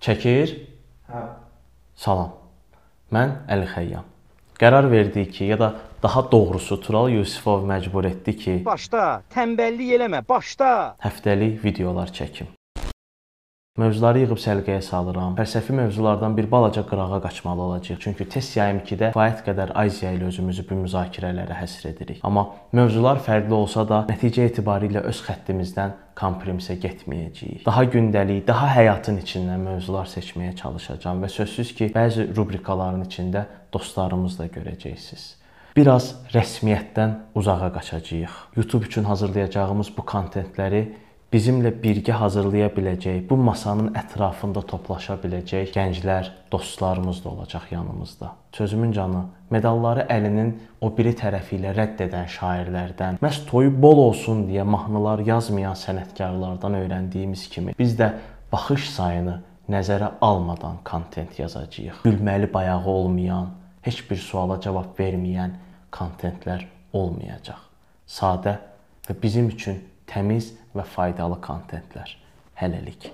Çəkir. Hə. Salam. Mən Əli Xəyyam. Qərar verdik ki, ya da daha doğrusu Tural Yusifov məcbur etdi ki, Başda, tənbəllik eləmə, başda. həftəlik videolar çəkim. Mövzuları yığıb səliqəyə salıram. Fəlsəfi mövzulardan bir balaca qırağa qaçmalı olacağıq. Çünki test yayım 2-də kifayət qədər Aziya ilə özümüzü bu müzakirələrə həsr edirik. Amma mövzular fərqli olsa da, nəticə etibarilə öz xəttimizdən komprimsə getməyəcəyik. Daha gündəlik, daha həyatın içindən mövzular seçməyə çalışacağam və sözsüz ki, bəzi rubrikaların içində dostlarımız da görəcəksiniz. Biraz rəsmiyyətdən uzağa qaçacağıq. YouTube üçün hazırlayacağımız bu kontentləri bizimlə birgə hazırlaya biləcək, bu masanın ətrafında toplaşa biləcək gənclər, dostlarımız da olacaq yanımızda. Sözümün canı, medalları əlinin o biri tərəfi ilə rədd edən şairlərdən, məhz toyu bol olsun deyə mahnılar yazmayan sənətkarlardan öyrəndiyimiz kimi biz də baxış sayını nəzərə almadan kontent yazacağıq. Gülməli bayağı olmayan, heç bir suala cavab verməyən kontentlər olmayacaq. Sadə və bizim üçün təmiz və faydalı kontentlər. Hələlik.